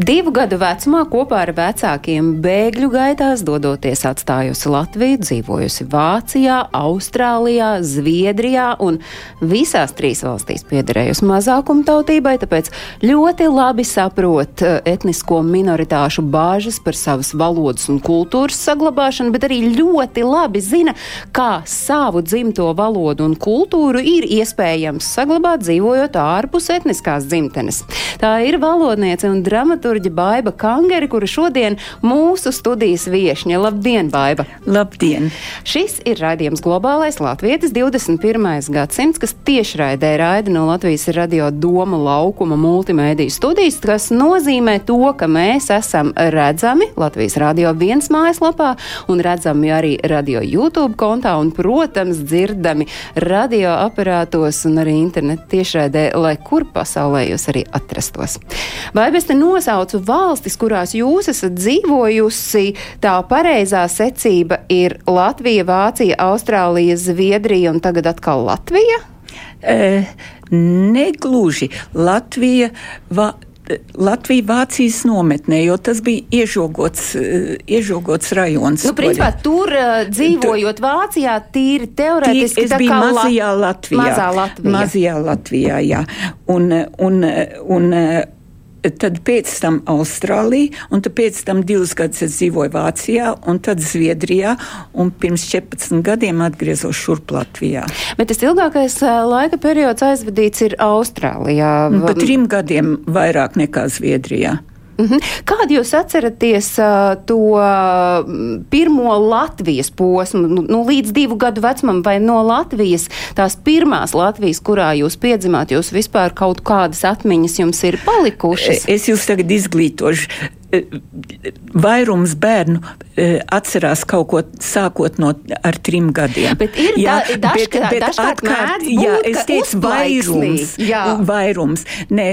Divu gadu vecumā kopā ar vecākiem bēgļu gaitās dodoties atstājusi Latviju, dzīvojusi Vācijā, Austrālijā, Zviedrijā un visās trīs valstīs piederējusi mazākumtautībai, tāpēc ļoti labi saprot eh, etnisko minoritāšu bāžas par savas valodas un kultūras saglabāšanu, bet arī ļoti labi zina, kā savu dzimto valodu un kultūru ir iespējams saglabāt dzīvojot ārpus etniskās dzimtenes. Tā ir valodniece un dramaturga Baiva Kangeri, kura šodien mūsu studijas viešņa. Labdien, Baiva! Labdien! Šis ir raidījums Globālais Latvijas 21. gadsimts, kas tiešraidē raida no Latvijas radio Doma laukuma multimēdiju studijas, kas nozīmē to, ka mēs esam redzami Latvijas radio viens mājaslapā un redzami arī radio YouTube kontā un, protams, dzirdami radioaparātos un arī internetu tiešraidē, lai kur pasaulē jūs arī atrastos. Vai es te nosaucu valstis, kurās jūs esat dzīvojusi, tā pareizā secība ir Latvija, Vācija, Austrālija, Zviedrija un tagad atkal Latvija? E, negluži Latvija. Va, Latvija Vācijas nometnē, jo tas bija iežogots, eh, iežogots rajons. Nu, principā, tur uh, dzīvojot Vācijā, tīri teorētiski. Es biju mazajā Latvijā. Mazā Latvijā. Mazajā Latvijā, jā. Un, un, un, Tad pēc tam Austrālija, un pēc tam divus gadus es dzīvoju Vācijā, un tad Zviedrijā, un pirms 14 gadiem atgriezos šurp Latvijā. Bet tas ilgākais laika periods aizvadīts ir Austrālijā. Pat trim gadiem vairāk nekā Zviedrijā. -hmm. Kādu jūs atceraties to pirmo Latvijas posmu, nu, nu, līdz divu gadu vecumam, vai no Latvijas, tās pirmās Latvijas, kurā jūs piedzimāt, jūs vispār kaut kādas atmiņas jums ir palikušas? Es jūs tagad izglītošu vairums bērnu e, atcerās kaut ko sākot no ar trim gadiem. Bet ir jā, da, dažk, bet, bet dažkārt mēdz būt, jā, es teicu vairums. Jā. Vairums. Nē,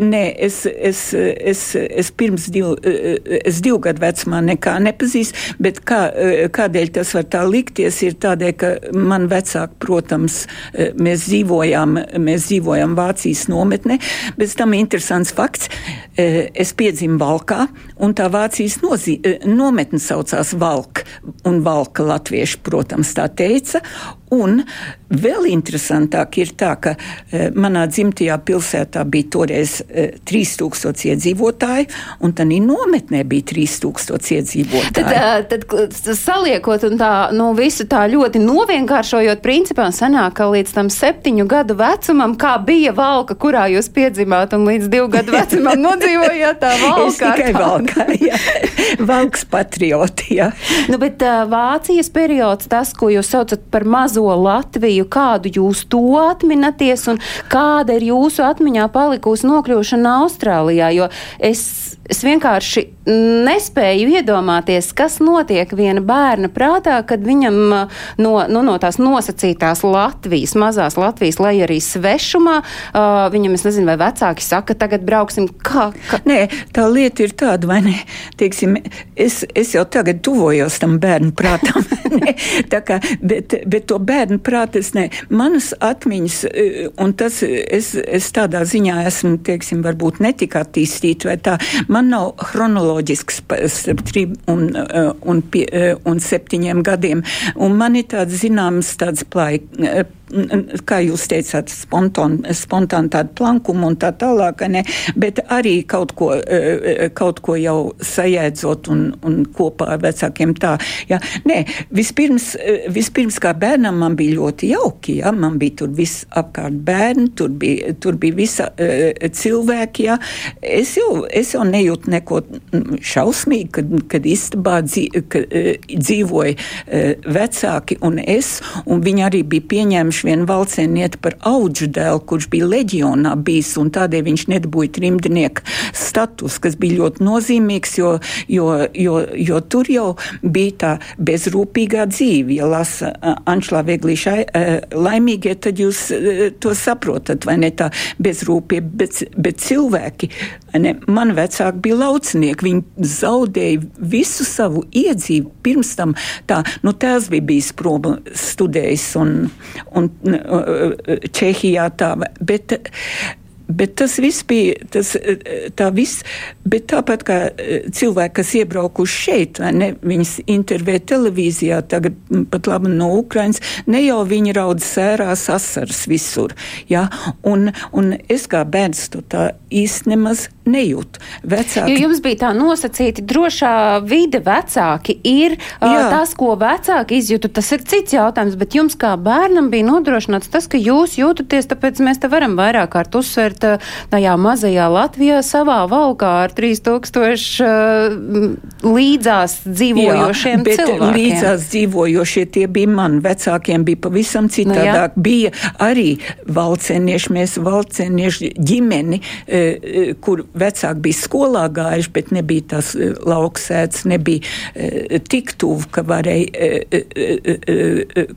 nē es, es, es, es pirms divu, es divu gadu vecumā nekā nepazīstu, bet kā, kādēļ tas var tā likties, ir tādēļ, ka man vecāki, protams, mēs dzīvojām, mēs dzīvojām Vācijas nometnē, bet tam interesants fakts, es piedzimu Valkā, un tā Vācijas nozī, nometne saucās Valka, un Valka latvieši, protams, tā teica. Un vēl interesantāk ir tā, ka e, manā dzimtajā pilsētā bija toreiz e, 3000 iedzīvotāji, un tā nometnē bija 3000 iedzīvotāji. Tad, tad saliekot un tā, nu, visu tā ļoti novienkāršojot, principā sanāk, ka līdz tam septiņu gadu vecumam, kā bija valka, kurā jūs piedzimāt, un līdz divu gadu vecumam nodzīvojāt tā valka. Es tikai valkā, jā. Valks patrioti, jā. Nu, bet uh, Vācijas periods, tas, ko jūs saucat par mazo Latviju, kādu jūs to atminaties un kāda ir jūsu atmiņā palikusi nokļūšana Austrālijā, jo es, es vienkārši nespēju iedomāties, kas notiek viena bērna prātā, kad viņam no, nu, no tās nosacītās Latvijas, mazās Latvijas, lai arī svešumā, uh, viņam, es nezinu, vai vecāki saka, tagad brauksim kā. kā... Nē, tā lieta ir tāda, vai ne? Teiksim, es, es jau tagad tuvojos tam bērnu prātam, tā kā, bet, bet to bērnu prātu es ne. Manas atmiņas, un tas es, es tādā ziņā esmu, teiksim, varbūt netik attīstīt, vai tā, man nav chronoloģisks starp trim un, un, pie, un septiņiem gadiem, un man ir tāds zināms tāds plāj kā jūs teicāt, spontāni spontān tādu plankumu un tā tālāk, ne, bet arī kaut ko, kaut ko jau sajēdzot un, un kopā ar vecākiem tā. Jā. Nē, vispirms, vispirms kā bērnam man bija ļoti jauki, jā, man bija tur viss apkārt bērni, tur bija, tur bija visa cilvēki, jā. Es jau, es jau nejūtu neko šausmīgi, kad, kad istabā dzīvoja vecāki un es, un viņi arī bija pieņēmuši pieņemšu vienu valcēnieti par auģu dēlu, kurš bija leģionā bijis, un tādēļ viņš nedabūja trimdinieka status, kas bija ļoti nozīmīgs, jo, jo, jo, jo tur jau bija tā bezrūpīgā dzīve. Ja lasa Anšlā Vieglīšai laimīgie, tad jūs to saprotat, vai ne tā bezrūpība, bet, bet cilvēki, ne, man vecāki bija laucinieki, viņi zaudēja visu savu iedzīvi pirms tam tā, nu tēvs bija bijis prom studējis un, un Čehijā tā, bet Bet tas viss bija tas, tā viss, bet tāpat kā eh, cilvēki, kas iebraukuši šeit, ne, viņas intervē televīzijā, tagad pat labi no Ukrainas, ne jau viņi raud sērās asaras visur. Ja? Un, un es kā bērns to tā īsti nemaz nejūtu. Vecāki... Jo jums bija tā nosacīti drošā vide vecāki ir Jā. tas, ko vecāki izjūtu, tas ir cits jautājums, bet jums kā bērnam bija nodrošināts tas, ka jūs jūtaties, tāpēc mēs te varam vairāk kārt uzsvērt aptvert tajā mazajā Latvijā savā valkā ar 3000 līdzās dzīvojošiem Jā, cilvēkiem. Līdzās dzīvojošie tie bija man, vecākiem bija pavisam citādāk. Nu, bija arī valcenieši, mēs valcenieši ģimeni, kur vecāki bija skolā gājuši, bet nebija tas lauksēts, nebija tik tuvu, ka varēja,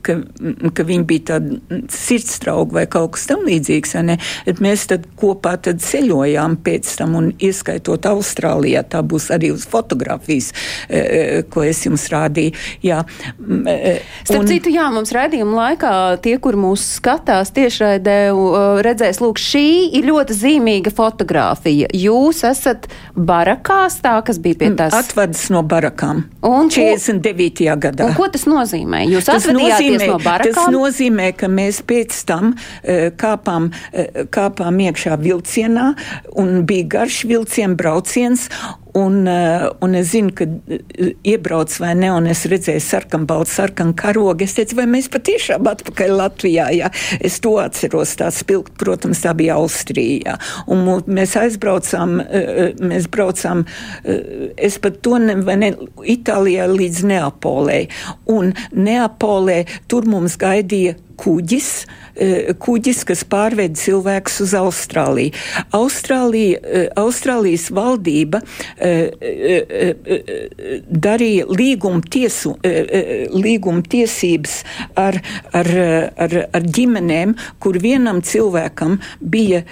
ka, ka viņi bija tādi sirdsdraugi vai kaut kas tam līdzīgs. Mēs tad kopā tad ceļojām pēc tam, un ieskaitot Austrālijā, tā būs arī uz fotografijas, e, e, ko es jums rādīju. Jā, e, Starp un... citu, jā, mums redzījuma laikā tie, kur mūs skatās tiešraidē, redzēs, lūk, šī ir ļoti zīmīga fotografija. Jūs esat barakās, tā, kas bija pie tās. Atvadas no barakām. Un 49. Ko, gadā. Un ko tas nozīmē? Jūs atvadījāties nozīmē, no barakām? Tas nozīmē, ka mēs pēc tam kāpām, kāpām iekšā iekšā vilcienā, un bija garš vilciena brauciens. Un, uh, un es zinu, ka uh, iebrauc vai ne, un es redzēju sarkanu, baltu sarkanu karogu. Es teicu, vai mēs patiešām atpakaļ Latvijā, jā. Es to atceros, tā spilgt, protams, tā bija Austrijā. Un mēs aizbraucām, uh, mēs braucām, es pat to ne, vai ne, Itālijā līdz Neapolē. Un Neapolē tur mums gaidīja kuģis, Eh, kuģis, kas pārved cilvēkus uz Austrāliju. Austrālija, eh, Austrālijas valdība eh, darīja līguma, tiesu, līguma tiesības ar, ar, ar, ar ģimenēm, kur vienam cilvēkam bija,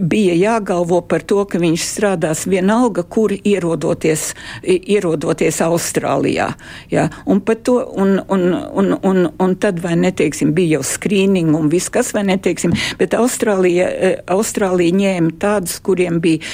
bija jāgalvo par to, ka viņš strādās vienalga, kur ierodoties, ierodoties Austrālijā. Ja? Un, to, un, un, un, un, un tad, vai neteiksim, bija jau skrīningi un viss kas vai neteiksim, bet Austrālija, Austrālija ņēma tādus, kuriem bija,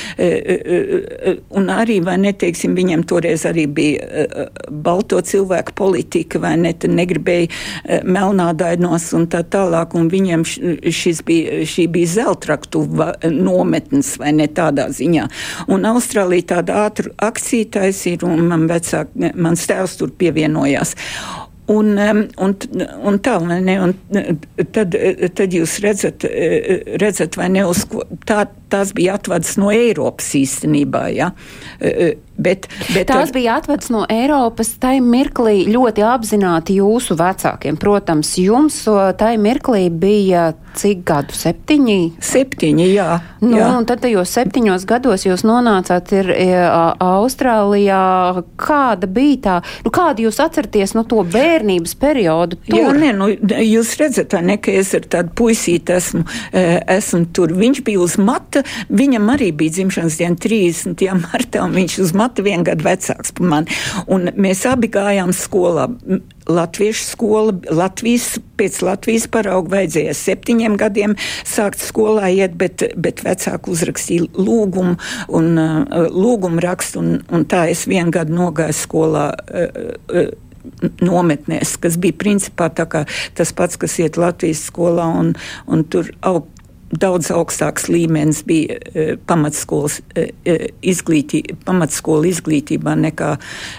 un arī, vai neteiksim, viņiem toreiz arī bija balto cilvēku politika, vai ne, negribēja melnādainos un tā tālāk, un viņiem šis bija, šī bija zeltraktu nometnes, vai ne tādā ziņā. Un Austrālija tāda ātru akciju taisīja, un man vecāk, mans tēvs tur pievienojās. Un, un, un tā, ne, un tad, tad jūs redzat, redzat vai ne, uz ko tā, tās bija atvadas no Eiropas īstenībā. Ja? Bet, bet Tās bija atvedas no Eiropas tajā mirklī ļoti apzināti jūsu vecākiem. Protams, jums tajā mirklī bija cik gadu? Septiņi? Septiņi, jā. Nu, jā. Un tad tajos septiņos gados jūs nonācāt ir, Austrālijā. Kāda bija tā? Nu, kādu jūs atceraties no to bērnības periodu? Tur? Jā, nē, nu, jūs redzat, ne, ka es ar tādu puisīti esmu, esmu tur. Viņš bija uz mata, viņam arī bija dzimšanas diena 30. martā, un viņš uz mata matu vienu gadu vecāks par mani. Un mēs abi gājām skolā. Latviešu skola, Latvijas, pēc Latvijas parauga vajadzēja septiņiem gadiem sākt skolā iet, bet, bet vecāki uzrakstīja lūgumu un uh, lūgumu rakstu, un, un tā es vienu gadu nogāju skolā. Uh, uh, nometnēs, kas bija principā tas pats, kas iet Latvijas skolā, un, un tur aug daudz augstāks līmenis bija uh, pamatskolas, uh, izglītī, pamatskola izglītībā nekā,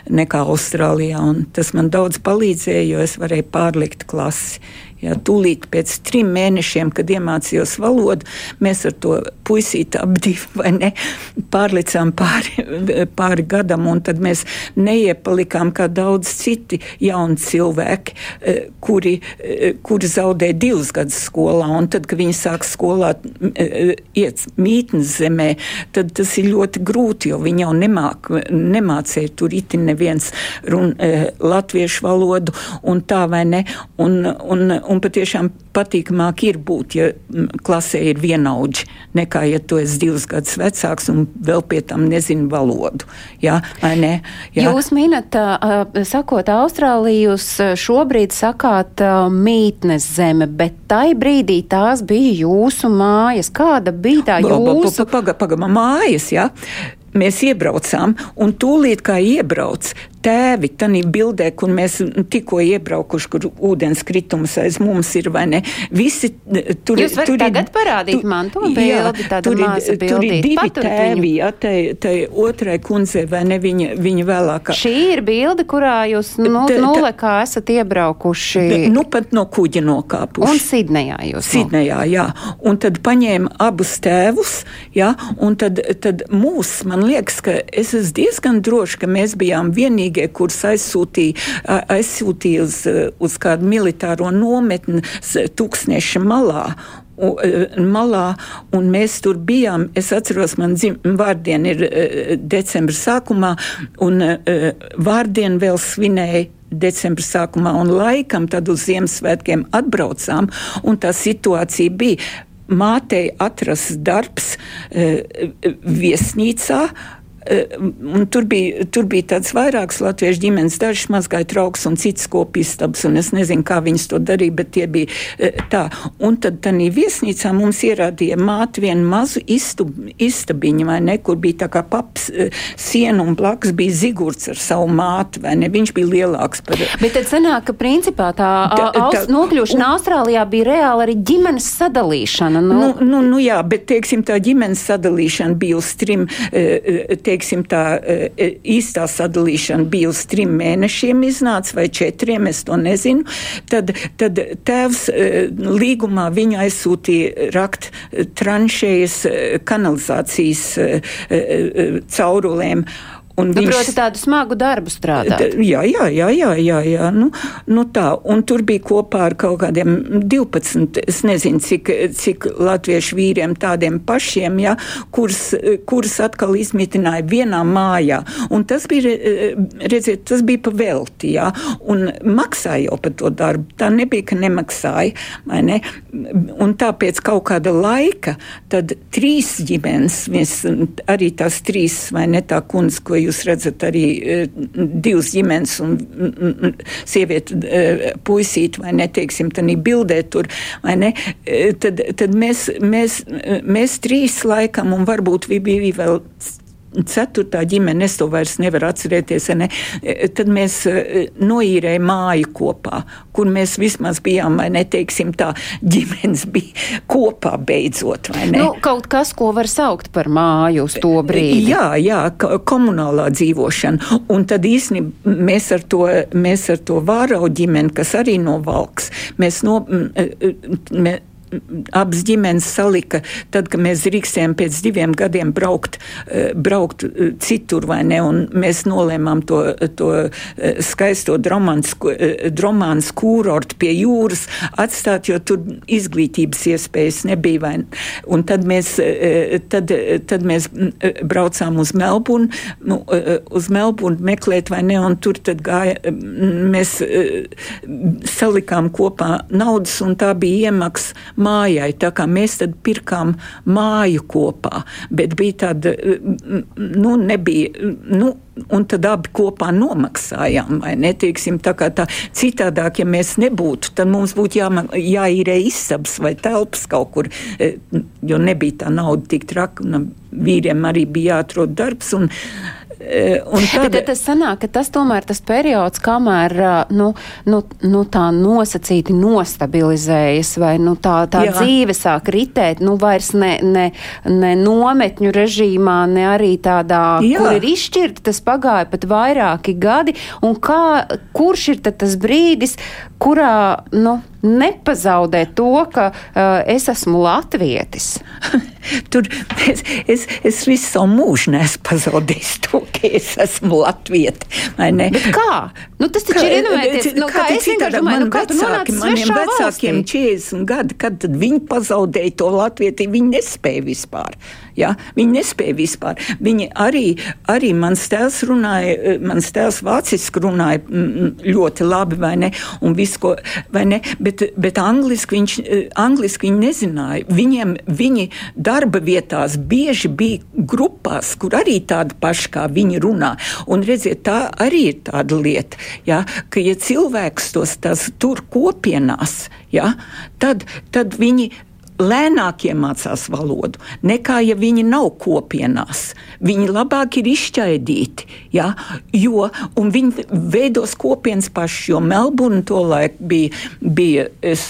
nekā Austrālijā. Tas man daudz palīdzēja, jo es varēju pārlikt klasi. Jā, tūlīt pēc trim mēnešiem, kad iemācījos valodu, mēs ar to puisīti ap divi vai ne pārlicām pāri, pāri gadam, un tad mēs neiepalikām kā daudz citi jauni cilvēki, eh, kuri, eh, kuri zaudē divus gadus skolā, un tad, kad viņi sāk skolā eh, iet mītnes zemē, tad tas ir ļoti grūti, jo viņi jau nemāk, nemācēja tur itin neviens run, latviešu valodu un tā vai ne, un, un, un patiešām patīkamāk ir būt, ja klasē ir vienaudži, nekā ja tu esi divus gadus vecāks un vēl pie tam nezini valodu. Jā, ne? Jā. Jūs minat, sakot Austrāliju, jūs šobrīd sakāt mītnes zeme, bet tai brīdī tās bija jūsu mājas. Kāda bija tā jūsu? Pagaidām, paga, mājas, jā. Mēs iebraucām, un tūlīt kā iebrauc, tēvi, tādā bildē, kur mēs tikko iebraukuši, kur ūdens kritums aiz mums ir, vai ne? Visi tur, Jūs tur ir. Tagad parādīt tu, man to bildi, jā, tur, ir, tur ir divi Paturiet tēvi, jā, tai, tai otrai kundzei, vai ne, viņa, viņa vēlākā. Šī ir bilde, kurā jūs nu, nulle kā esat iebraukuši. Nu, pat no kuģa nokāpuši. Un Sidnejā jūs. Sidnejā, jā. Un tad paņēma abus tēvus, jā, un tad, tad mūs, man liekas, ka es esmu diezgan droši, ka mēs bijām vienīgi vienīgie, kurus aizsūtīja, aizsūtīja uz, uz kādu militāro nometni tūkstneša malā malā, un mēs tur bijām. Es atceros, man vārdiena ir decembra sākumā, un vārdienu vēl svinēja. Decembra sākumā un laikam tad uz Ziemassvētkiem atbraucām, un tā situācija bija. Mātei atrasts darbs e, viesnīcā, Un tur bija, tur bija tāds vairākas latviešu ģimenes, dažas mazgāja trauks un citas kopīstabas, un es nezinu, kā viņas to darīja, bet tie bija tā. Un tad tādā viesnīcā mums ierādīja māte vienu mazu istub, istabiņu, vai ne, kur bija tā kā paps siena un blakus bija zigurts ar savu māti, vai ne, viņš bija lielāks par. Bet tad sanāk, ka principā tā, tā, tā nokļūšana un, Austrālijā bija reāli arī ģimenes sadalīšana. Nu, nu, nu, nu jā, bet, teiksim, tā ģimenes sadalīšana bija uz trim, teiksim, teiksim, tā e, e, īstā sadalīšana bija uz trim mēnešiem iznāca vai četriem, es to nezinu, tad, tad tēvs e, līgumā viņu aizsūtīja rakt tranšējas kanalizācijas caurulēm. Un nu, viņš proti tādu smagu darbu strādāt. Jā, jā, jā, jā, jā, jā. Nu, nu tā, un tur bija kopā ar kaut kādiem 12, es nezinu, cik, cik latviešu vīriem tādiem pašiem, jā, kurus, kurus atkal izmitināja vienā mājā. Un tas bija, redziet, tas bija pa velti, jā, un maksāja jau par to darbu. Tā nebija, ka nemaksāja, vai ne? Un tāpēc kaut kāda laika, tad trīs ģimenes, mēs arī tās trīs, vai ne tā kundze, ko jūs redzat arī e, divas ģimenes un sievieti, e, puisīt, vai neteiksim, tādā bildē tur, vai ne, e, tad, tad mēs, mēs, mēs trīs laikam un varbūt bija vēl ceturtā ģimene, es to vairs nevaru atcerēties, ne, e, tad mēs e, noīrējām māju kopā, kur mēs vismaz bijām, vai neteiksim tā, ģimenes bija kopā beidzot. Nu, kaut kas, ko var saukt par māju uz to brīdi. Jā, jā, komunālā dzīvošana. Un tad īstenībā mēs ar to, mēs ar to vārau ģimeni, kas arī no valks, mēs no, mē, abas ģimenes salika, tad, kad mēs drīkstējām pēc diviem gadiem braukt, eh, braukt eh, citur, vai ne, un mēs nolēmām to, to eh, skaisto dromāns kūrortu pie jūras atstāt, jo tur izglītības iespējas nebija, vai, un tad mēs, tad, tad mēs braucām uz Melburnu, nu, uz Melburnu meklēt, vai ne, un tur tad gāja, mēs salikām kopā naudas, un tā bija iemaksa mājai. Tā kā mēs tad pirkām māju kopā, bet bija tāda, nu, nebija. Nu, Un tad abi kopā nomaksājām? Teiksim, tā tā citādāk, ja mēs nebūtu, tad mums būtu jā, jāīrē istabas vai telpas kaut kur, e, jo nebija tā nauda tik traka, vīriem arī bija jāatrod darbs. Un, Eh, tad, Bet tas sanāk, ka tas tomēr tas periods, kamēr eh, nu, nu, nu, tā nosacīti nostabilizējas vai nu, tā, tā Jā. dzīve sāk ritēt, nu vairs ne, ne, ne nometņu režīmā, ne arī tādā, Jā. kur ir izšķirta, tas pagāja pat vairāki gadi. Un kā, kurš ir tas brīdis, kurā nu, nepazaudēt to, ka uh, es esmu latvietis? Tur es, es, es visu savu mūžu neesmu pazaudējis to, ka es esmu latvieti. Kā? Nu, tas taču kā, ir iedomājieties, nu, kā, kā es vienkārši domāju, nu, kā nonāci maniem vecākiem 40 gadi, kad viņi pazaudēja to latvieti, viņi nespēja vispār. Ja? Viņi nespēja vispār. Viņi arī, arī mans tēvs runāja, mans tēvs vāciski runāja ļoti labi, vai ne? Un visu, ko, vai ne? Bet, bet angliski viņš, angliski viņi nezināja. Viņiem, viņi darba vietās bieži bija grupās, kur arī tāda paša kā viņi runā. Un redziet, tā arī ir tāda lieta, ja? ka ja cilvēks tos tur kopienās, ja? tad, tad viņi lēnāk iemācās valodu nekā ja viņi nav kopienās. Viņi labāk ir izšķaidīti, ja, jo viņi veidos kopienas paši, jo Melburna to laiku bija, bija es,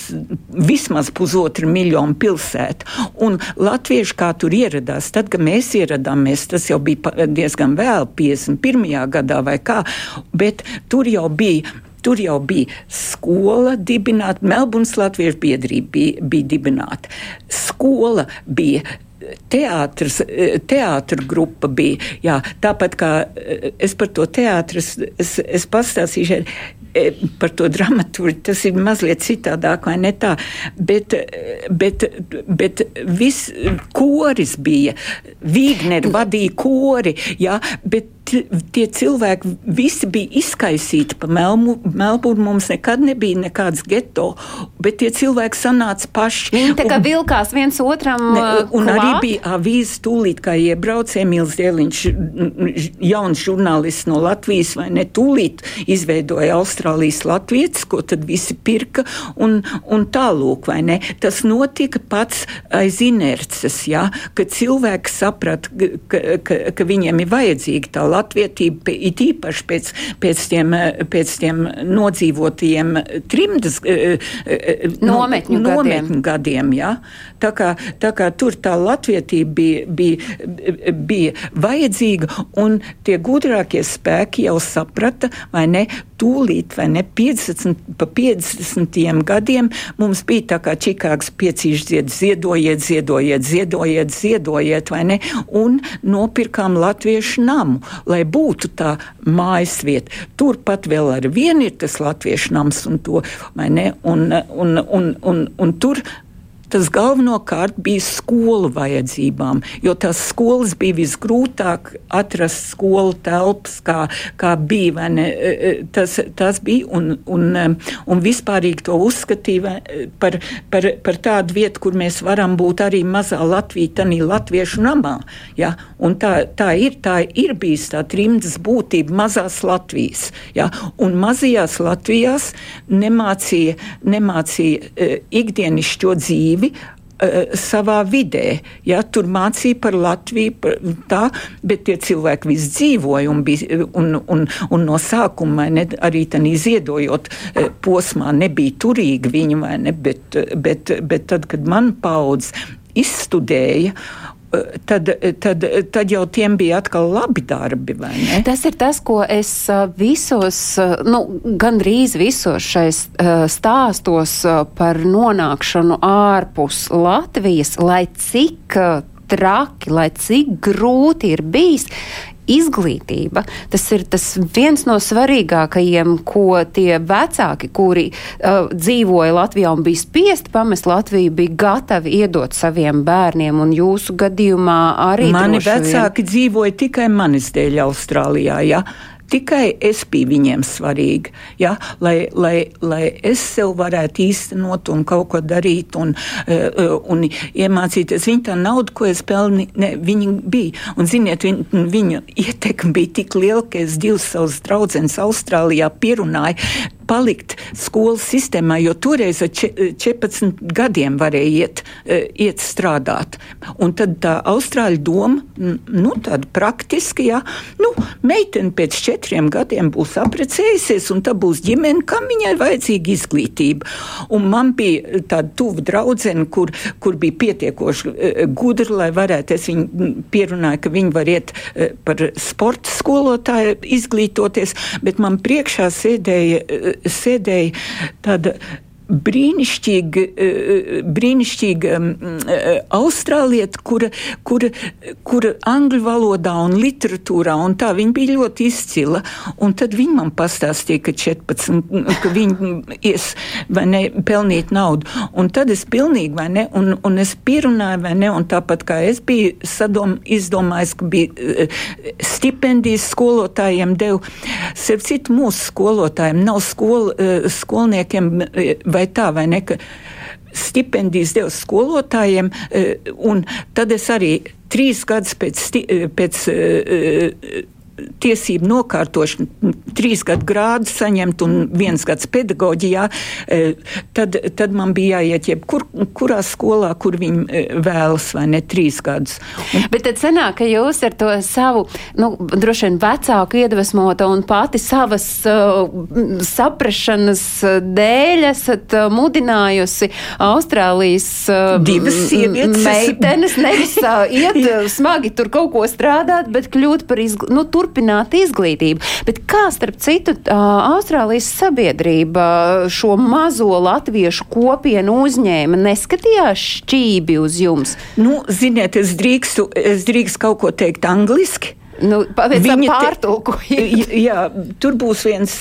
vismaz pusotra miljonu pilsēta. Un latvieši kā tur ieradās, tad, kad mēs ieradāmies, tas jau bija diezgan vēl, 51. gadā vai kā, bet tur jau bija Tur jau bija skola dibināta, Melburnas Latviešu biedrība bija, bija dibināta. Skola bija teātris, teātris grupa bija. Jā, tāpat kā es par to teātris, es, es pastāstīšu e, par to dramaturgu. Tas ir mazliet citādāk, vai ne tā? Bet, bet, bet viss koris bija. Vīgner vadīja kori, jā, bet tie cilvēki visi bija izkaisīti pa Melburnu. Mums nekad nebija nekāds geto, bet tie cilvēki sanāca paši. Viņi tā kā un, vilkās viens otram. Ne, un klāt? arī bija avīzes tūlīt, kā iebrauc Emīls Dieliņš, jauns žurnālists no Latvijas, vai ne tūlīt izveidoja Austrālijas latvietis, ko tad visi pirka un, un tālūk, vai ne. Tas notika pats aiz inerces, ja, ka cilvēki saprata, ka, ka, ka viņiem ir vajadzīga tā latvietība, it īpaši pēc, pēc, tiem, pēc tiem nodzīvotajiem trimdas eh, eh, nometņu, nometņu gadiem. gadiem ja? tā, kā, tā kā tur tā latvietība bija, bija, bija vajadzīga, un tie gudrākie spēki jau saprata, vai ne, tūlīt, vai ne, 50, pa 50 gadiem mums bija tā kā Čikāgas piecīši dzied, ziedojiet, ziedojiet, ziedojiet, ziedojiet, vai ne, un nopirkām latviešu namu, lai būtu tā mājas vieta. Turpat vēl ar vienu ir tas latviešu nams un to, vai ne, un, un, un, un, un tur tas galvenokārt bija skolu vajadzībām, jo tās skolas bija visgrūtāk atrast skolu telpas, kā, kā bija. Ne, e, e, tas, tas bija un, un, e, un vispārīgi to uzskatīja par, par, par tādu vietu, kur mēs varam būt arī mazā Latvijā, tādā latviešu namā. Ja? Un tā, tā, ir, tā ir bijis tā trimdas būtība mazās Latvijas. Ja? Un mazajās Latvijās nemācīja, nemācīja ikdienišķo dzīvi dzīvi uh, savā vidē. Ja, tur mācīja par Latviju, par tā, bet tie cilvēki visi dzīvoja un, bija, un, un, un no sākuma ne, arī tādā ziedojot uh, posmā nebija turīgi viņi, ne, bet, bet, bet tad, kad man paudz izstudēja tad, tad, tad jau tiem bija atkal labi darbi. Tas ir tas, ko es visos, nu, gandrīz visos šais stāstos par nonākšanu ārpus Latvijas, lai cik traki, lai cik grūti ir bijis, izglītība. Tas ir tas viens no svarīgākajiem, ko tie vecāki, kuri uh, dzīvoja Latvijā un bija spiesti pamest Latviju, bija gatavi iedot saviem bērniem. Un jūsu gadījumā arī mani vecāki vien... dzīvoja tikai manis dēļ Austrālijā. Ja? Tikai es biju viņiem svarīga, ja? lai, lai, lai es sev varētu īstenot un kaut ko darīt un, uh, un iemācīties. Viņa tā nauda, ko es pelnu, viņa bija. Un, ziniet, viņa, viņa ietekme bija tik liela, ka es divus savus draugus Austrālijā pierunāju palikt skolas sistēmā, jo toreiz ar 14 gadiem varēja iet, e, iet strādāt. Un tad tā austrāļu doma, nu, tāda praktiski, jā, nu, meitene pēc četriem gadiem būs aprecējusies, un tā būs ģimene, kam viņai vajadzīga izglītība. Un man bija tāda tuva draudzene, kur, kur bija pietiekoši gudra, lai varētu, es viņu pierunāju, ka viņi var iet par sporta skolotāju izglītoties, bet man priekšā sēdēja sēdēja tāda brīnišķīga, eh, brīnišķīga eh, austrālieta, kura, kura, kura angļu valodā un literatūrā, un tā viņa bija ļoti izcila. Un tad viņa man pastāstīja, ka 14, ka viņa ies, vai ne, pelnīt naudu. Un tad es pilnīgi, vai ne, un, un es pierunāju, vai ne, un tāpat kā es biju sadom, izdomājis, ka bija eh, stipendijas skolotājiem devu. Sev citu mūsu skolotājiem nav skol, skolniekiem vai tā, vai ne? Stipendijas devu skolotājiem, eh, un tad es arī trīs gadus pēc, pēc eh, tiesību nokārtošanu, trīs gadu grādu saņemt un viens gads pedagoģijā, e, tad, tad man bija jāiet jebkur, kurā skolā, kur viņi e, vēlas, vai ne trīs gadus. Un, Bet tad sanāk, ka jūs ar to savu, nu, droši vien vecāku iedvesmota un pati savas uh, saprašanas dēļ esat mudinājusi Austrālijas uh, divas sievietes meitenes nevis uh, iet smagi tur kaut ko strādāt, bet kļūt par izglītību. Nu, turpināt izglītību. Bet kā starp citu Austrālijas sabiedrība šo mazo latviešu kopienu uzņēma, neskatījās šķībi uz jums? Nu, ziniet, es drīkstu, es drīkstu kaut ko teikt angliski. Nu, Viņa pārtulkoja. Jā, tur būs viens,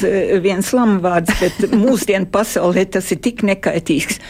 viens lamvārds, bet mūsdienu pasaulē tas ir tik nekaitīgs.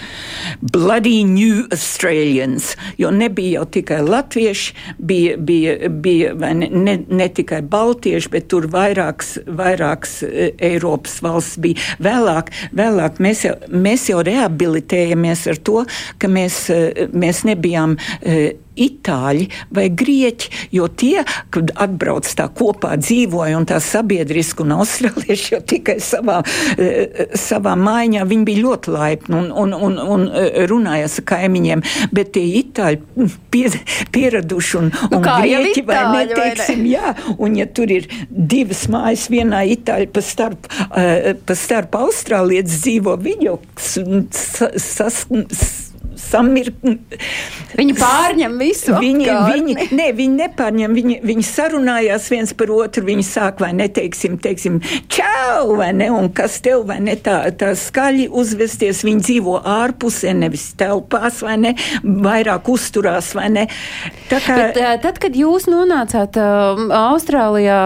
Bloody New Australians, jo nebija jau tikai latvieši, bija, bija, bija ne, ne, ne tikai baltieši, bet tur vairāks, vairāks e, Eiropas valsts bija. Vēlāk, vēlāk mēs, jau, mēs jau rehabilitējamies ar to, ka mēs, e, mēs nebijām e, itāļi vai grieķi, jo tie, kad atbrauc tā kopā dzīvoja un tā sabiedriski un austrālieši jau tikai savā, eh, savā mājā, viņi bija ļoti laipni un, un, un, un eh, runājās ar kaimiņiem, bet tie itāļi pie, pieraduši un, nu, un grieķi vai neteiksim, vai ne? jā, un ja tur ir divas mājas, vienā itāļi pa starp, uh, pa starp austrālietis dzīvo, viņi jau sas, sas, samir... Viņi pārņem visu. Viņi, apkārtni. viņi, ne, viņi nepārņem, viņi, viņi sarunājās viens par otru, viņi sāk vai neteiksim, teiksim, čau, vai ne, un kas tev, vai ne, tā, tā skaļi uzvesties, viņi dzīvo ārpusē, nevis telpās, vai ne, vairāk uzturās, vai ne. Tā kā... Bet, tad, kad jūs nonācāt uh, Austrālijā,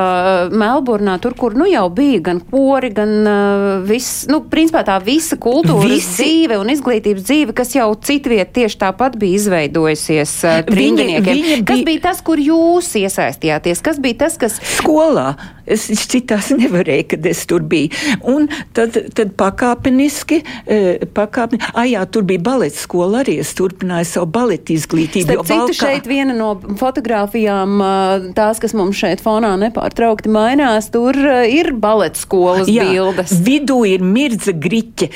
Melburnā, tur, kur, nu, jau bija gan kori, gan uh, viss, nu, principā tā visa kultūras Visi... dzīve un izglītības dzīve, kas jau citi citvieta tieši tāpat bija izveidojusies uh, trījniekiem. Viņa, viņa kas bija tas, kur jūs iesaistījāties? Kas bija tas, kas. Skolā. Es citās nevarēju, kad es tur biju. Un tad, tad pakāpeniski, pakāpeni, ah, jā, tur bija baleta skola arī. Es turpināju savu baleta izglītību. Starp citu, Balkā... šeit viena no fotografijām, tās, kas mums šeit fonā nepārtraukti mainās, tur ir baleta skolas jā, bildes. Vidū ir mirdza griķe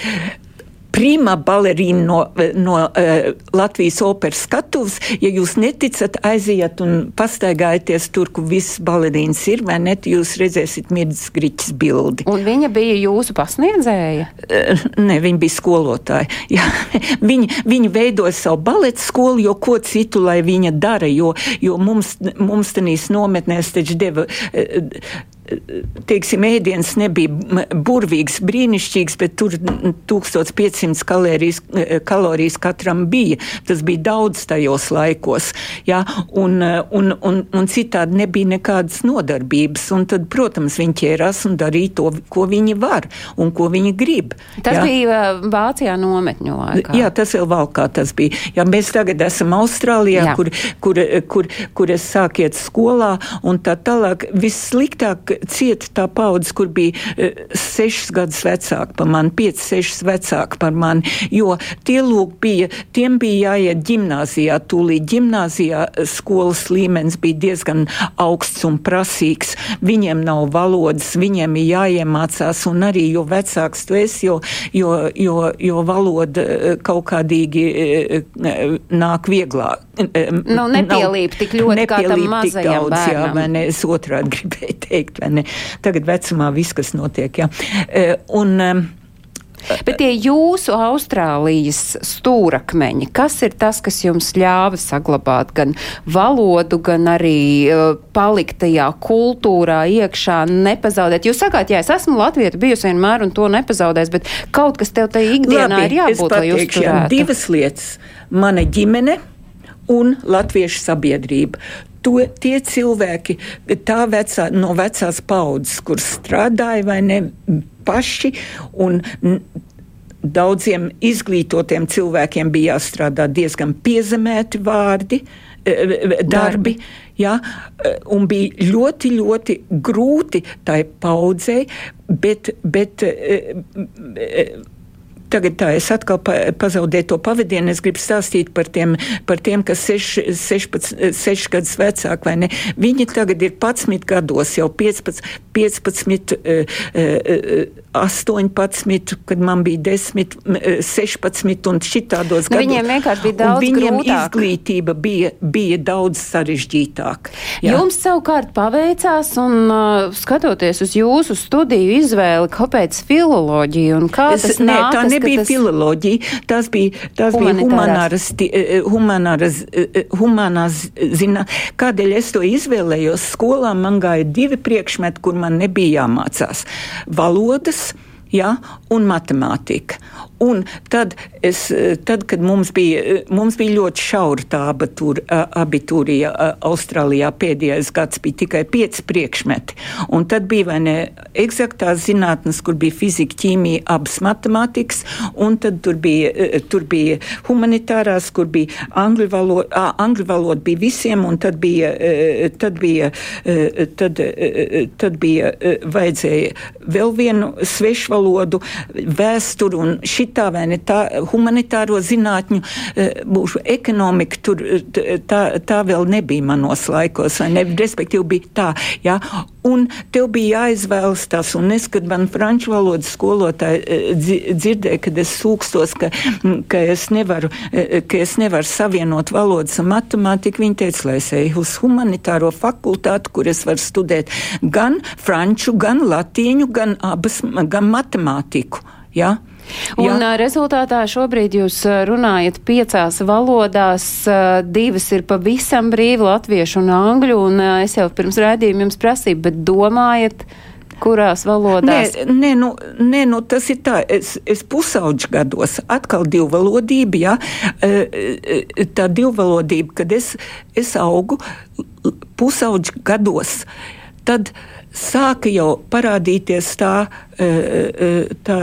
prima balerīna no, no uh, Latvijas operas skatuves. Ja jūs neticat, aiziet un pastaigājieties tur, kur viss balerīns ir, vai ne, jūs redzēsiet Mirdzes Griķis bildi. Un viņa bija jūsu pasniedzēja? Uh, ne, viņa bija skolotāja. Jā, viņa, viņa veidoja savu baleta skolu, jo ko citu, lai viņa dara, jo, jo mums, mums tenīs nometnēs taču deva uh, teiksim, ēdiens nebija burvīgs, brīnišķīgs, bet tur 1500 kalorijas, kalorijas katram bija. Tas bija daudz tajos laikos. Ja? Un, un, un, un citādi nebija nekādas nodarbības. Un tad, protams, viņi ķērās un darīja to, ko viņi var un ko viņi grib. Tas ja? bija uh, Vācijā nometņu laikā. Jā, tas vēl valkā tas bija. Ja mēs tagad esam Austrālijā, Jā. kur, kur, kur, kur es sākiet skolā un tā tālāk. Vissliktāk cieta tā paudze, kur bija uh, sešas gadus vecāka par mani, piecas, sešas vecāka par mani, jo tie lūk bija, tiem bija jāiet ģimnāzijā, tūlīt ģimnāzijā eh, skolas līmenis bija diezgan augsts un prasīgs. Viņiem nav valodas, viņiem ir jāiemācās, un arī jo vecāks tu esi, jo, jo, jo, jo valoda eh, kaut kādīgi nāk vieglāk. Nu, nepielīp tik ļoti kā tam mazajam daudz, bērnam. Jā, vai ne, es otrādi gribēju teikt, vai ne. Tagad vecumā viss, kas notiek, jā. E, un, Bet tie jūsu Austrālijas stūrakmeņi, kas ir tas, kas jums ļāva saglabāt gan valodu, gan arī uh, palikt tajā kultūrā iekšā, nepazaudēt? Jūs sakāt, jā, es esmu Latvieta bijusi vienmēr un to nepazaudēs, bet kaut kas tev tajā ikdienā Labi, ir jābūt, lai uzturētu. Divas lietas. Mana ģimene un latviešu sabiedrība to, tie cilvēki, tā vecā, no vecās paudzes, kur strādāja vai ne paši, un daudziem izglītotiem cilvēkiem bija jāstrādā diezgan piezemēti vārdi, e, e, darbi. Ja, un bija ļoti, ļoti grūti tai paudzei, bet, bet Tagad tā es atkal pa, pazaudēju to pavadienu. Es gribu stāstīt par tiem, par tiem kas ir 6 gadus vecāki vai ne. Viņi tagad ir 11 gados, jau 15, 15 uh, 18, kad man bija 10, 16 un šitādos nu, gados. Viņiem vienkārši bija daudz viņiem grūtāk. izglītība bija, bija daudz sarežģītāka. Jums savukārt paveicās un uh, skatoties uz jūsu studiju izvēli, kāpēc filoloģija un kā es, tas nē, tā nebija tas... filoloģija, tās bija, tās bija humanāras, humanāras, humanās zina. Kādēļ es to izvēlējos? Skolā man gāja divi priekšmeti, kur man nebija jāmācās. Valodas ja, un matemātika. Un tad, es, tad kad mums bija, mums bija ļoti šaura tā abatūra, abitūrija Austrālijā, pēdējais gads bija tikai pieci priekšmeti. Un tad bija vai ne eksaktās zinātnes, kur bija fizika, ķīmija, abas matemātikas, un tad tur bija, tur bija humanitārās, kur bija angļu valoda, angļu valoda bija visiem, un tad bija, tad bija, tad, tad bija vajadzēja vēl vienu svešu valodu, vēsturu un šitā vai ne tā humanitāro zinātņu eh, būšu ekonomika, tur tā, tā vēl nebija manos laikos, vai ne, respektīvi bija tā, jā, un tev bija jāizvēlas tas, un es, kad man franču valodas skolotāji eh, dzirdēja, kad es sūkstos, ka, ka es nevaru, eh, ka es nevaru savienot valodas un matemātiku, viņi teica, lai es eju uz humanitāro fakultāti, kur es varu studēt gan franču, gan latīņu, gan abas, gan matemātiku. Ja? Un Jā. rezultātā šobrīd jūs runājat piecās valodās, divas ir pavisam brīvi latviešu un angļu, un es jau pirms rādījuma jums prasīju, bet domājat, kurās valodās? Nē, nē, nu, nē nu, tas ir tā, es, es pusauģu gados, atkal divvalodība, jā, tā divvalodība, kad es, es augu pusauģu gados, tad sāka jau parādīties tā, tā,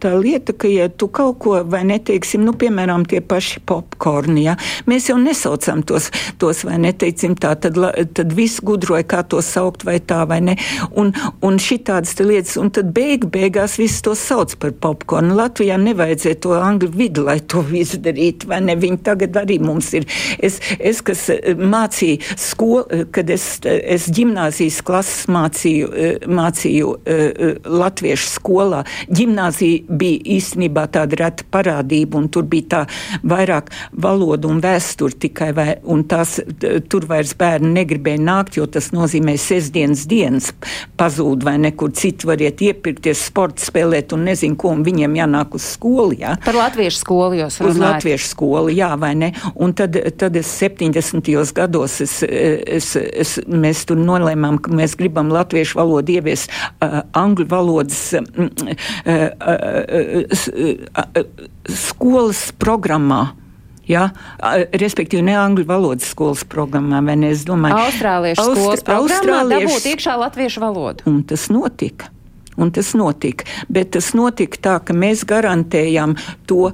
tā lieta, ka, ja tu kaut ko, vai neteiksim, nu, piemēram, tie paši popkorni, ja, mēs jau nesaucam tos, tos vai neteiksim tā, tad, tad viss gudroja, kā to saukt, vai tā, vai ne, un, un šitādas lietas, un tad beig, beigās viss to sauc par popkornu. Latvijā nevajadzēja to angļu vidu, lai to izdarītu, vai ne, viņi tagad arī mums ir. Es, es kas mācīju skolu, kad es, es ģimnāzijas klases mācīju, mācīju Latviju, latviešu skolā. Gimnāzija bija īstenībā tāda reta parādība, un tur bija tā vairāk valoda un vēsture tikai, vai, un tās, tur vairs bērni negribēja nākt, jo tas nozīmē sestdienas dienas pazūd vai nekur citur variet iepirkties, sporta spēlēt un nezinu, ko, un viņiem jānāk uz skolu, jā. Par latviešu skolu jūs runājat. Uz latviešu skolu, jā, vai ne? Un tad, tad es 70. gados es, es, es, mēs tur nolēmām, ka mēs gribam latviešu valodu ieviest uh, angļu valodas skolas programmā. Ja? Respektīvi, ne angļu valodas skolas programmā, vai ne? Es domāju, Austrāliešu Austr skolas programmā dabūt iekšā latviešu valodu. Un tas notika. Un tas notika. Bet tas notika tā, ka mēs garantējām to,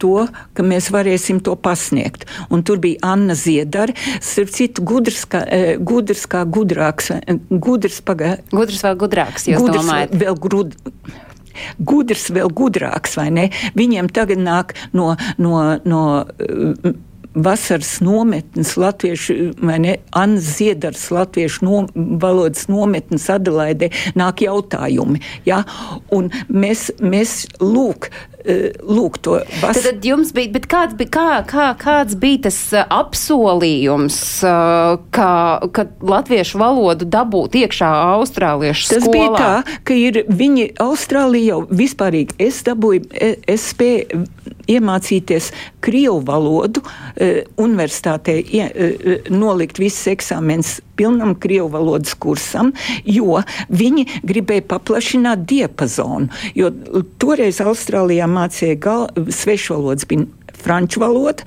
to ka mēs varēsim to pasniegt. Un tur bija Anna Ziedara, starp citu, gudrs kā, gudrs kā gudrāks. Gudrs, paga... gudrs vēl gudrāks, jūs gudrs domājat? Vēl grud... Gudrs vēl gudrāks, vai ne? Viņiem tagad nāk no, no, no vasaras nometnes, latviešu, vai ne, Anna Ziedars, latviešu no, valodas nometnes Adelaidē nāk jautājumi. Ja? Un mēs, mēs lūk, lūk, to vas... tad, tad jums bija, bet kāds bija, kā, kā, kāds bija tas apsolījums, ka, ka latviešu valodu dabūt iekšā austrāliešu tas skolā? Tas bija tā, ka ir viņi Austrālija jau vispārīgi, es dabūju, e, es spēju iemācīties Krievu valodu, uh, universitātē ie, uh, nolikt visus eksāmenus pilnam Krievu valodas kursam, jo viņi gribēja paplašināt diapazonu. Jo toreiz Austrālijā mācīja gal, svešvalodas bija franču valoda,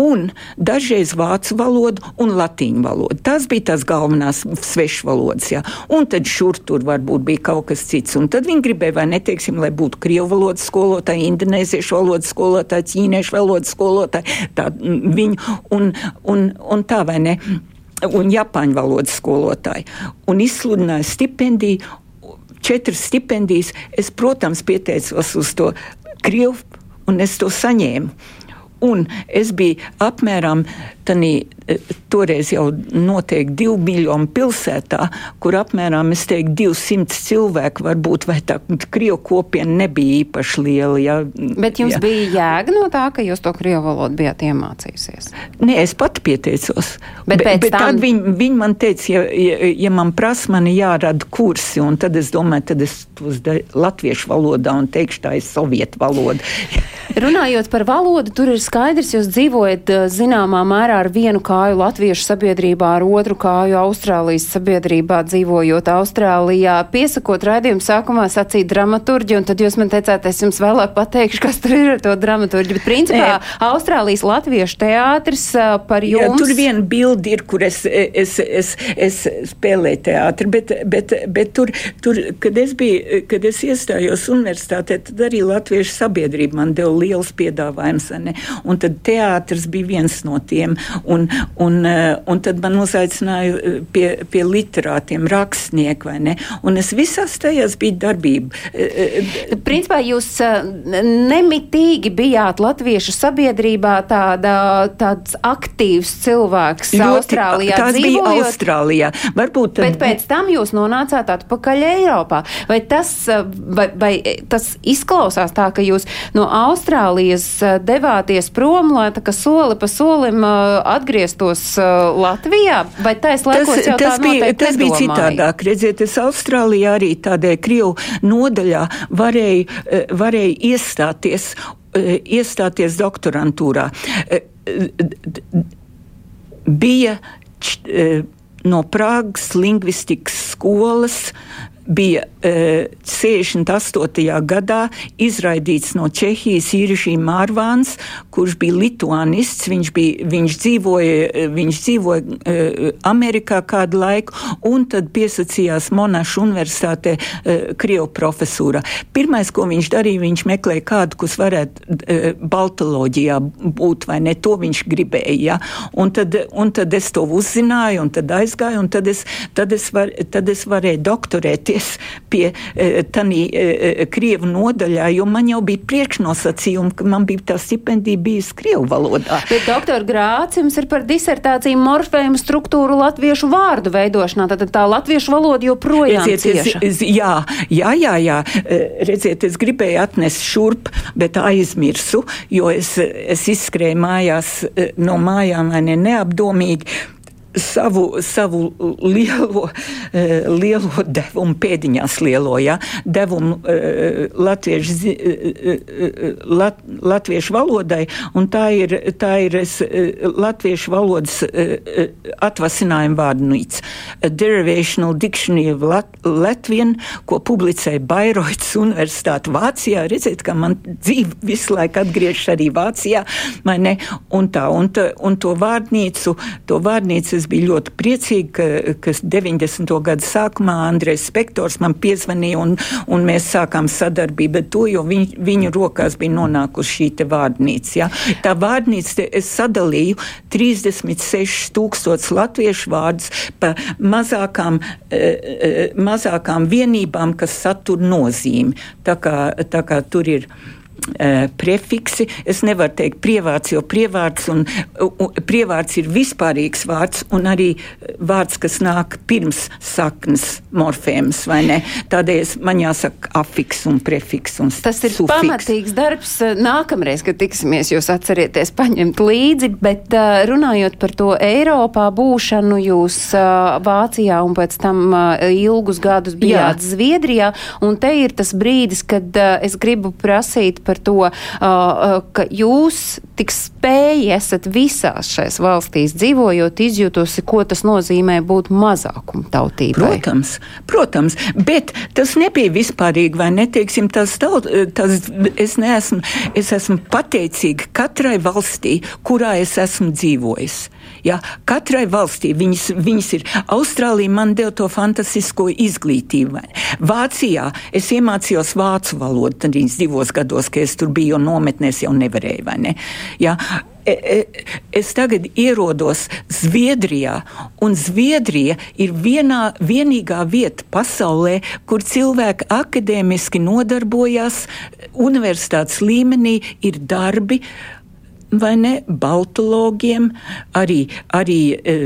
un dažreiz vācu valodu un latīņu valodu. Tas bija tās galvenās svešvalodas. Jā. Un tad šur tur varbūt bija kaut kas cits. Un tad viņi gribēja, vai neteiksim, lai būtu krievu valodas skolotāji, indonēziešu valodas skolotāji, ķīniešu valodas skolotāji. Tā, viņu, un, un, un tā vai ne? Un japāņu valodas skolotāji. Un izsludināja stipendiju, četras stipendijas. Es, protams, pieteicos uz to krievu, un es to saņēmu. Un es biju apmēram tādā toreiz jau noteikti divu miljonu pilsētā, kur apmēram, es teiktu, 200 cilvēku varbūt, vai tā krievu kopiena nebija īpaši liela. Ja, Bet jums ja. bija jēga no tā, ka jūs to krievu valodu bijāt iemācījusies? Nē, es pati pieteicos. Bet, bet, bet tam... tad viņi, viņi man teica, ja, ja, ja man prasa, man ir jārada kursi, un tad es domāju, tad es tos latviešu valodā un teikšu, tā ir sovietu valoda. Runājot par valodu, tur ir skaidrs, jūs dzīvojat zināmā mērā ar vienu kāju kāju latviešu sabiedrībā, ar otru kāju Austrālijas sabiedrībā, dzīvojot Austrālijā. Piesakot raidījumu sākumā sacīt dramaturģi, un tad jūs man teicāt, es jums vēlāk pateikšu, kas tur ir ar to dramaturģi. Bet principā Nē. Austrālijas latviešu teātris par jums. Jā, tur viena bildi ir, kur es, es, es, es spēlēju teātri, bet, bet, bet tur, tur, kad es biju, kad es iestājos universitātē, tad arī latviešu sabiedrība man deva liels piedāvājums, un tad teātris bija viens no tiem. Un, Un, eh, un tad man uzaicināja eh, pie, pie literātiem, rakstnieku vai ne. Un es visās tajās biju darbība. Eh, Principā jūs nemitīgi bijāt latviešu sabiedrībā tāda, tāds aktīvs cilvēks Ļoti, Austrālijā. Tas bija Austrālijā. Varbūt tad... Bet pēc tam jūs nonācāt atpakaļ Eiropā. Vai tas, vai, vai tas izklausās tā, ka jūs no Austrālijas devāties prom, lai tā kā soli pa solim atgrieztos ierastos uh, Latvijā, vai tais laikos tas, jau tas bija, tas bija citādāk. Redziet, es Austrālijā arī tādai Krievu nodaļā varēju, uh, varēju iestāties, uh, iestāties doktorantūrā. Uh, bija no Prāgas lingvistikas skolas bija e, 68. gadā izraidīts no Čehijas īrišī Mārvāns, kurš bija lituānists. Viņš, bija, viņš dzīvoja, viņš dzīvoja e, Amerikā kādu laiku un tad piesacījās Monašu universitātē e, Krievu profesūrā. Pirmais, ko viņš darīja, viņš meklēja kādu, kas varētu e, baltoloģijā būt vai ne, to viņš gribēja. Ja? Un, tad, un tad es to uzzināju un tad aizgāju un tad es, tad es, var, tad es varēju doktorēties doties pie e, tādī e, e, krievu nodaļā, jo man jau bija priekšnosacījumi, ka man bija tā stipendija bijusi krievu valodā. Bet, doktor Grāts, jums ir par disertāciju morfēmu struktūru latviešu vārdu veidošanā, tad tā latviešu valoda joprojām Redziet, cieša. Es, jā, jā, jā, jā. Redziet, es gribēju atnest šurp, bet aizmirsu, jo es, es izskrēju mājās no mājām vai ne neapdomīgi savu, savu lielo, eh, lielo devumu, pēdiņās lielo, ja, devumu eh, latviešu, eh, lat, latviešu valodai, un tā ir, tā ir es, latviešu valodas atvasinājuma vārnīca. Derivational Dictionary of Lat Latvian, ko publicēja Bairoits Universitāte Vācijā. Redziet, ka man dzīve visu laiku atgriežas arī Vācijā, vai ne? Un tā, un, tā, un to vārnīcu, to vārnīcu es biju ļoti priecīga, ka, ka 90. gada sākumā Andrēs Spektors man piezvanīja un, un mēs sākām sadarbību, bet to, jo viņ, viņu rokās bija nonākusi šī te vārnīca. Ja? Tā vārnīca, te, es sadalīju 36 tūkstots latviešu vārdus pa mazākām, eh, mazākām vienībām, kas satur nozīmi. Tā kā, tā kā tur ir prefiksi. Es nevaru teikt prievārds, jo prievārds, un, un, prievārds ir vispārīgs vārds un arī vārds, kas nāk pirms saknes morfēmas, vai ne? Tādēļ man jāsaka afiks un prefiks un Tas ir sufiks. pamatīgs darbs. Nākamreiz, kad tiksimies, jūs atcerieties paņemt līdzi, bet runājot par to Eiropā būšanu, jūs Vācijā un pēc tam ilgus gadus bijāt Jā. Zviedrijā, un te ir tas brīdis, kad es gribu prasīt par to, uh, uh, ka jūs tik spēji esat visās šais valstīs dzīvojot, izjūtosi, ko tas nozīmē būt mazākuma tautībai. Protams, protams, bet tas nebija vispārīgi, vai neteiksim, tas, tas es neesmu, es esmu pateicīga katrai valstī, kurā es esmu dzīvojis. Ja, katrai valstī viņas, viņas ir. Austrālija man deva to fantastisko izglītību. Vācijā es iemācījos vācu valodu, tad divos gados, kad es tur biju, jo nometnēs jau nevarēju. Ne? Ja, E, e, es tagad ierodos Zviedrijā, un Zviedrija ir vienā, vienīgā vieta pasaulē, kur cilvēki akadēmiski nodarbojas universitātes līmenī, ir darbi vai ne, baltologiem, arī, arī, e,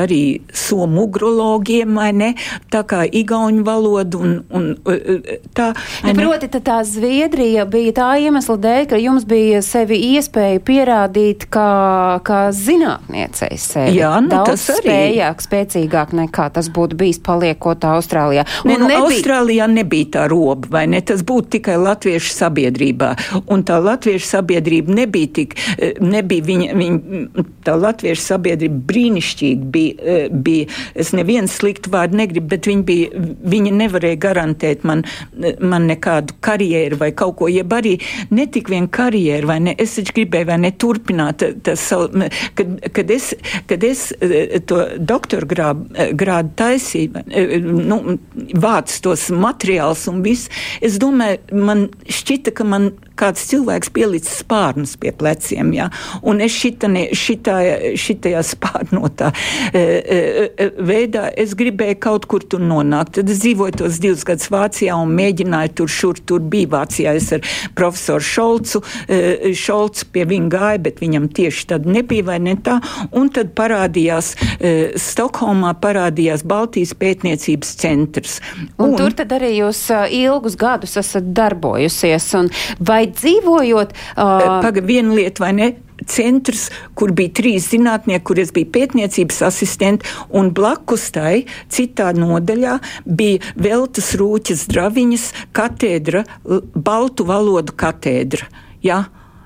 arī somugrologiem, vai ne, tā kā igauņu valodu un, un e, e, tā. Ne, proti, tā Zviedrija bija tā iemesla dēļ, ka jums bija sevi iespēja pierādīt kā, kā zinātniecei sevi. Jā, nu, Daudz tas arī. spējāk, spēcīgāk nekā tas būtu bijis paliekot Austrālijā. Ne, nu, nebija... Austrālijā nebija tā roba, vai ne? Tas būtu tikai latviešu sabiedrībā. Un tā latviešu sabiedrība nebija tik nebija viņa, viņa tā latviešu sabiedrība brīnišķīgi bija, eh, bija. Es nevienu sliktu vārdu negribu, bet viņa, bija, viņa nevarēja garantēt man, man nekādu karjeru vai kaut ko, jeb arī ne tik vien karjeru, vai ne, es taču gribēju vai ne turpināt tas savu, kad, kad es, kad es eh, to doktoru grādu, eh, grādu taisīju, nu, vāc tos materiālus un viss, es domāju, man šķita, ka man kāds cilvēks pielicis spārnus pie pleciem, ja? un es šitane, šitā, šitajā spārnotā e, e, e, veidā es gribēju kaut kur tur nonākt. Tad es dzīvoju tos divus gadus Vācijā un mēģināju tur, šur, tur bija Vācijā. Es ar profesoru Šolcu, e, Šolcu pie viņa gāju, bet viņam tieši tad nebija vai ne tā. Un tad parādījās e, Stokholmā parādījās Baltijas pētniecības centrs. Un, un tur tad arī jūs uh, ilgus gadus esat darbojusies. Un vai vai dzīvojot. Uh, Pagaid, viena lieta, vai ne? centrs, kur bija trīs zinātnieki, kur es biju pētniecības asistenti, un blakus tai citā nodaļā bija Veltas Rūķas Draviņas katēdra, baltu valodu katēdra. Ja?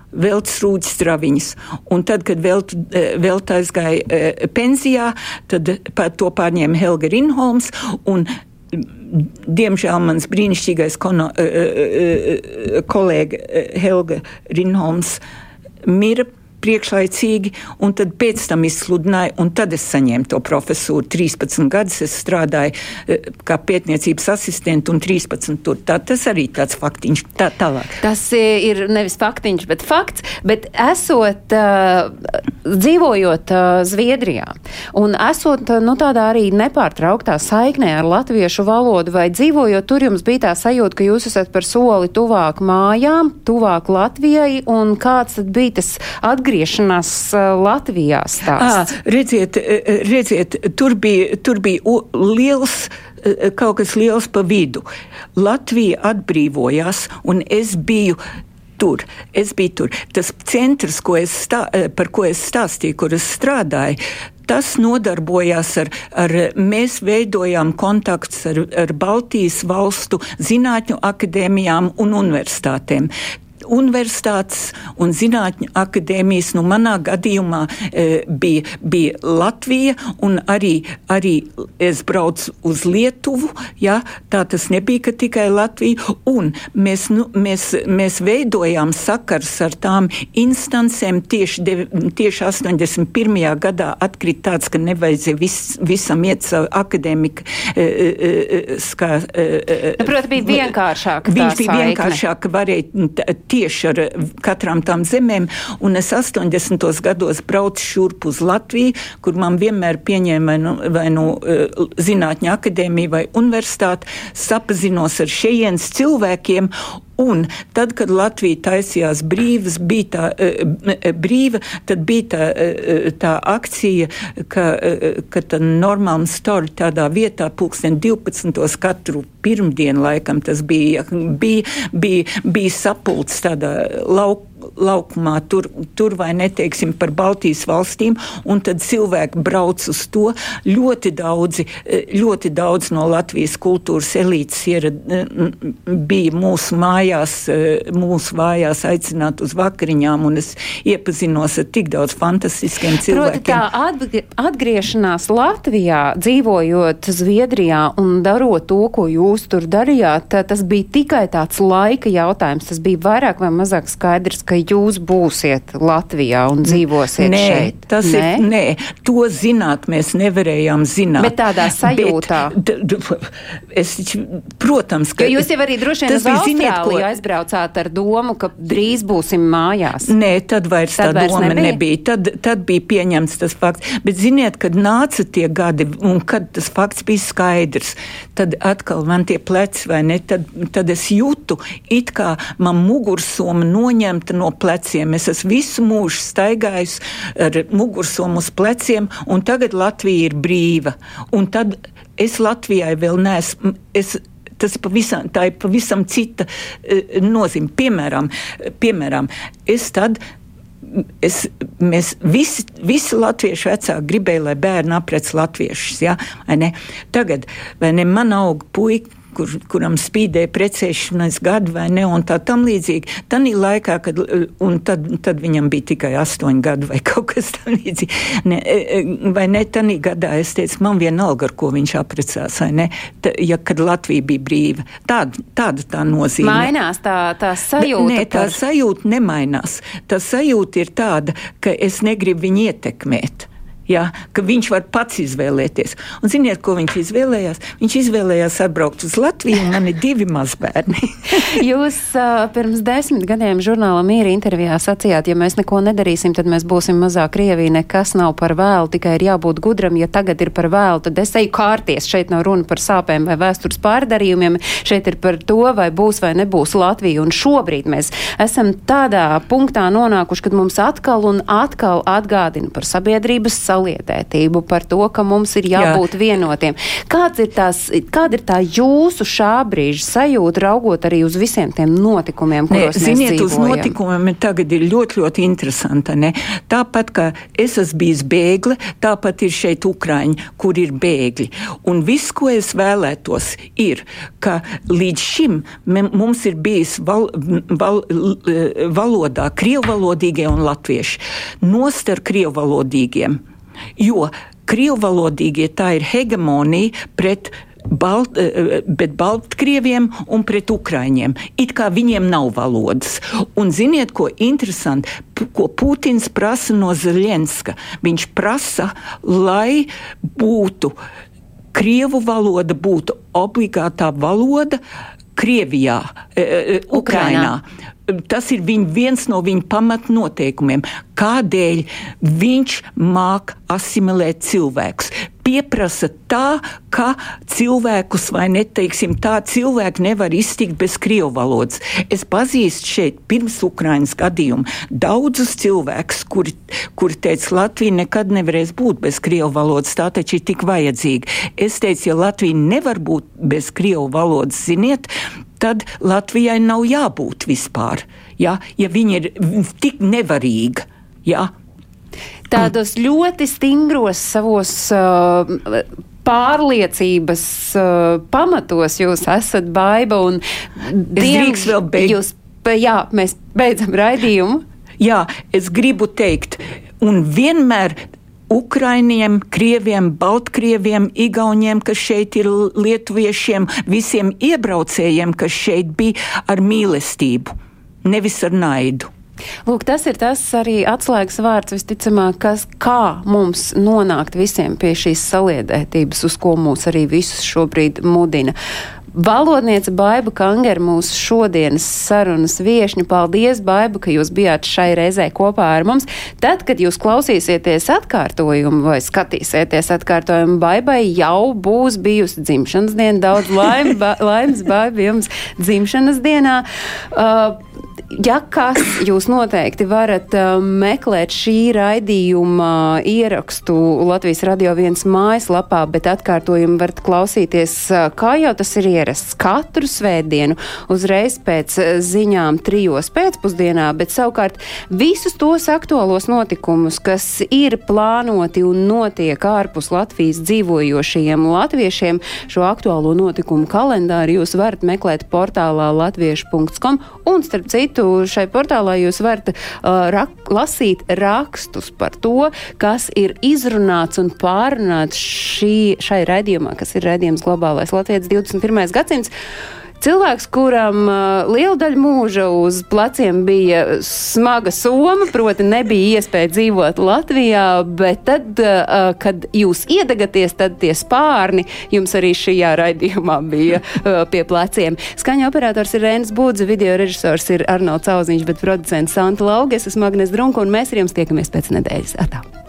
Veltes rūģis straviņas. Un tad, kad Velta velt aizgāja e, pensijā, tad to pārņēma Helga Rinholms. Diemžēl mans brīnišķīgais kono, uh, uh, kolēģis Helga Rinholms mira priekšlaicīgi, un tad pēc tam izsludināja, un tad es saņēmu to profesūru. 13 gadus es strādāju eh, kā pētniecības asistente, un 13 tur. Tā, tas arī tāds faktiņš, tā tālāk. Tas ir nevis faktiņš, bet fakts, bet esot, uh, dzīvojot uh, Zviedrijā, un esot, nu, tādā arī nepārtrauktā saiknē ar latviešu valodu, vai dzīvojot tur, jums bija tā sajūta, ka jūs esat par soli tuvāk mājām, tuvāk Latvijai, un kāds tad bija tas atgādājums? Atgriešanās Latvijā stāsts? À, redziet, redziet, tur bija, tur bija liels kaut kas liels pa vidu. Latvija atbrīvojās, un es biju tur. Es biju tur. Tas centrs, ko stā, par ko es stāstīju, kur es strādāju, tas nodarbojās ar, ar mēs veidojām kontaktus ar, ar Baltijas valstu zinātņu akadēmijām un universitātēm universitātes un zinātņu akadēmijas, nu manā gadījumā e, bija, bija Latvija un arī, arī es braucu uz Lietuvu, ja, tā tas nebija tikai Latvija, un mēs, nu, mēs, mēs veidojām sakars ar tām instancēm tieši, de, tieši 81. gadā atkrīt tāds, ka nevajadzēja vis, visam iet savu akadēmiku e, e, e, skā. E, e, nu, Protams, bija vienkāršāk. Viņš bija vienkāršāk, varēja tieši ar katrām tām zemēm, un es 80. gados braucu šurp uz Latviju, kur man vienmēr pieņēma vai nu, vai nu eh, zinātņu akadēmiju vai universitāti, sapazinos ar šejienes cilvēkiem, Un tad, kad Latvija taisījās brīvas, bija tā uh, brīva, tad bija tā, uh, tā akcija, ka, ka tā normāla stori tādā vietā pulksten 12. katru pirmdienu laikam tas bija, bija, bija, bija sapulcs tādā laukā laukumā, tur, tur vai neteiksim par Baltijas valstīm, un tad cilvēki brauc uz to. Ļoti daudzi, ļoti daudz no Latvijas kultūras elītes ierad, bija mūsu mājās, mūsu mājās aicināt uz vakariņām, un es iepazinos ar tik daudz fantastiskiem cilvēkiem. Proti, tā atgriešanās Latvijā, dzīvojot Zviedrijā un darot to, ko jūs tur darījāt, tas bija tikai tāds laika jautājums. Tas bija vairāk vai mazāk skaidrs, ka jūs būsiet Latvijā un dzīvosiet nē, šeit? Tas nē? ir, nē, to zināt mēs nevarējām zināt. Bet tādā sajūtā. Bet, es, protams, ka. Jo jūs jau arī droši vien uz Austrāliju aizbraucāt ar domu, ka drīz būsim mājās. Nē, tad vairs tad tā vairs doma nebija. nebija. Tad, tad bija pieņemts tas fakts. Bet ziniet, kad nāca tie gadi un kad tas fakts bija skaidrs, tad atkal man tie pleci vai ne, tad, tad es jūtu, it kā man mugursoma noņemta no pleciem. Es esmu visu mūžu staigājis ar mugursomu uz pleciem, un tagad Latvija ir brīva. Un tad es Latvijai vēl neesmu. Es, tas ir pavisam, ir pavisam cita uh, nozīme. Piemēram, piemēram, es tad. Es, mēs visi, visi latviešu vecāki gribēja, lai bērni aprec latviešus. Ja? Tagad, vai ne, man aug puika, kur, kuram spīdēja precēšanās gadu vai ne, un tā tam līdzīgi. Tanī laikā, kad, un tad, tad viņam bija tikai astoņi gadi vai kaut kas tam līdzīgi. Ne, e, e, vai ne, tanī gadā es teicu, man vienalga, ar ko viņš aprecās, vai ne, ta, ja, kad Latvija bija brīva. Tāda, tāda tā nozīme. Mainās tā, tā sajūta. Nē, tā par... sajūta nemainās. Tā sajūta ir tāda, ka es negribu viņu ietekmēt ja, ka viņš var pats izvēlēties. Un ziniet, ko viņš izvēlējās? Viņš izvēlējās atbraukt uz Latviju, un man ir divi mazbērni. Jūs uh, pirms desmit gadiem žurnāla Mīra intervijā sacījāt, ja mēs neko nedarīsim, tad mēs būsim mazāk Krievija, nekas nav par vēlu, tikai ir jābūt gudram, ja tagad ir par vēlu, tad es eju kārties. Šeit nav runa par sāpēm vai vēstures pārdarījumiem, šeit ir par to, vai būs vai nebūs Latvija. Un šobrīd mēs esam tādā punktā nonākuši, kad mums atkal un atkal atgādina par sabiedrības savu saliedētību, par to, ka mums ir jābūt Jā. vienotiem. Kāds ir tās, kāda ir tā jūsu šā brīža sajūta, raugot arī uz visiem tiem notikumiem, kuros ne, mēs ziniet, dzīvojam? uz notikumiem tagad ir ļoti, ļoti interesanta. Ne? Tāpat, kā es esmu bijis bēgle, tāpat ir šeit Ukraiņi, kur ir bēgļi. Un viss, ko es vēlētos, ir, ka līdz šim mums ir bijis val, val, valodā krievvalodīgie un latvieši. Nost ar krievvalodīgiem. Jo krievvalodīgie tā ir hegemonija pret Balt, eh, bet Baltkrieviem un pret Ukraiņiem. It kā viņiem nav valodas. Un ziniet, ko interesanti, ko Putins prasa no Zelenska? Viņš prasa, lai būtu Krievu valoda, būtu obligātā valoda Krievijā, e, e, Ukrainā. Tas ir viņ, viens no viņa pamatnoteikumiem, kādēļ viņš māk asimilēt cilvēkus. Pieprasa tā, ka cilvēkus vai neteiksim tā, cilvēki nevar iztikt bez krievu valodas. Es pazīstu šeit pirms Ukrainas gadījuma daudzus cilvēkus, kuri, kuri teica, Latvija nekad nevarēs būt bez krievu valodas, tā taču ir tik vajadzīga. Es teicu, ja Latvija nevar būt bez krievu valodas, ziniet, tad Latvijai nav jābūt vispār. Ja, ja viņa ir tik nevarīga. Ja. Tādos ļoti stingros savos uh, pārliecības uh, pamatos jūs esat baiva un drīz vēl beigt. Jūs, jā, mēs beidzam raidījumu. Jā, es gribu teikt, un vienmēr Ukrainiem, Krieviem, Baltkrieviem, Igauniem, kas šeit ir lietuviešiem, visiem iebraucējiem, kas šeit bija ar mīlestību, nevis ar naidu. Lūk, tas ir tas arī atslēgas vārds visticamāk, kas, kā mums nonākt visiem pie šīs saliedētības, uz ko mūs arī visus šobrīd mudina. Valodniece Baiba Kanger, mūsu šodienas sarunas viešņa. Paldies, Baiba, ka jūs bijāt šai reizē kopā ar mums. Tad, kad jūs klausīsieties atkārtojumu vai skatīsieties atkārtojumu, Baibai jau būs bijusi dzimšanas diena. Daudz laim, ba, laimes, Baiba, jums dzimšanas dienā. Uh, ja kas, jūs noteikti varat uh, meklēt šī raidījuma ierakstu Latvijas radio viens mājaslapā, bet atkārtojumu varat klausīties, uh, kā jau tas ir ierasts, katru svētdienu uzreiz pēc uh, ziņām trijos pēcpusdienā, bet savukārt visus tos aktuālos notikumus, kas ir plānoti un notiek ārpus Latvijas dzīvojošajiem latviešiem, šo aktuālo notikumu kalendāru jūs varat meklēt portālā latviešu.com un starp citu citu, šai portālā jūs varat uh, rak lasīt rakstus par to, kas ir izrunāts un pārunāts šī, šai raidījumā, kas ir raidījums Globālais Latvijas 21. gadsimts. Cilvēks, kuram uh, liela daļa mūža uz pleciem bija smaga soma, proti nebija iespēja dzīvot Latvijā, bet tad, uh, kad jūs iedegaties, tad tie spārni jums arī šajā raidījumā bija uh, pie pleciem. Skaņa operators ir Rēns Būdze, video režisors ir Arnolds Auziņš, bet producents Santa Lauges, esmu Agnes Drunka, un mēs ar jums tiekamies pēc nedēļas. Atā.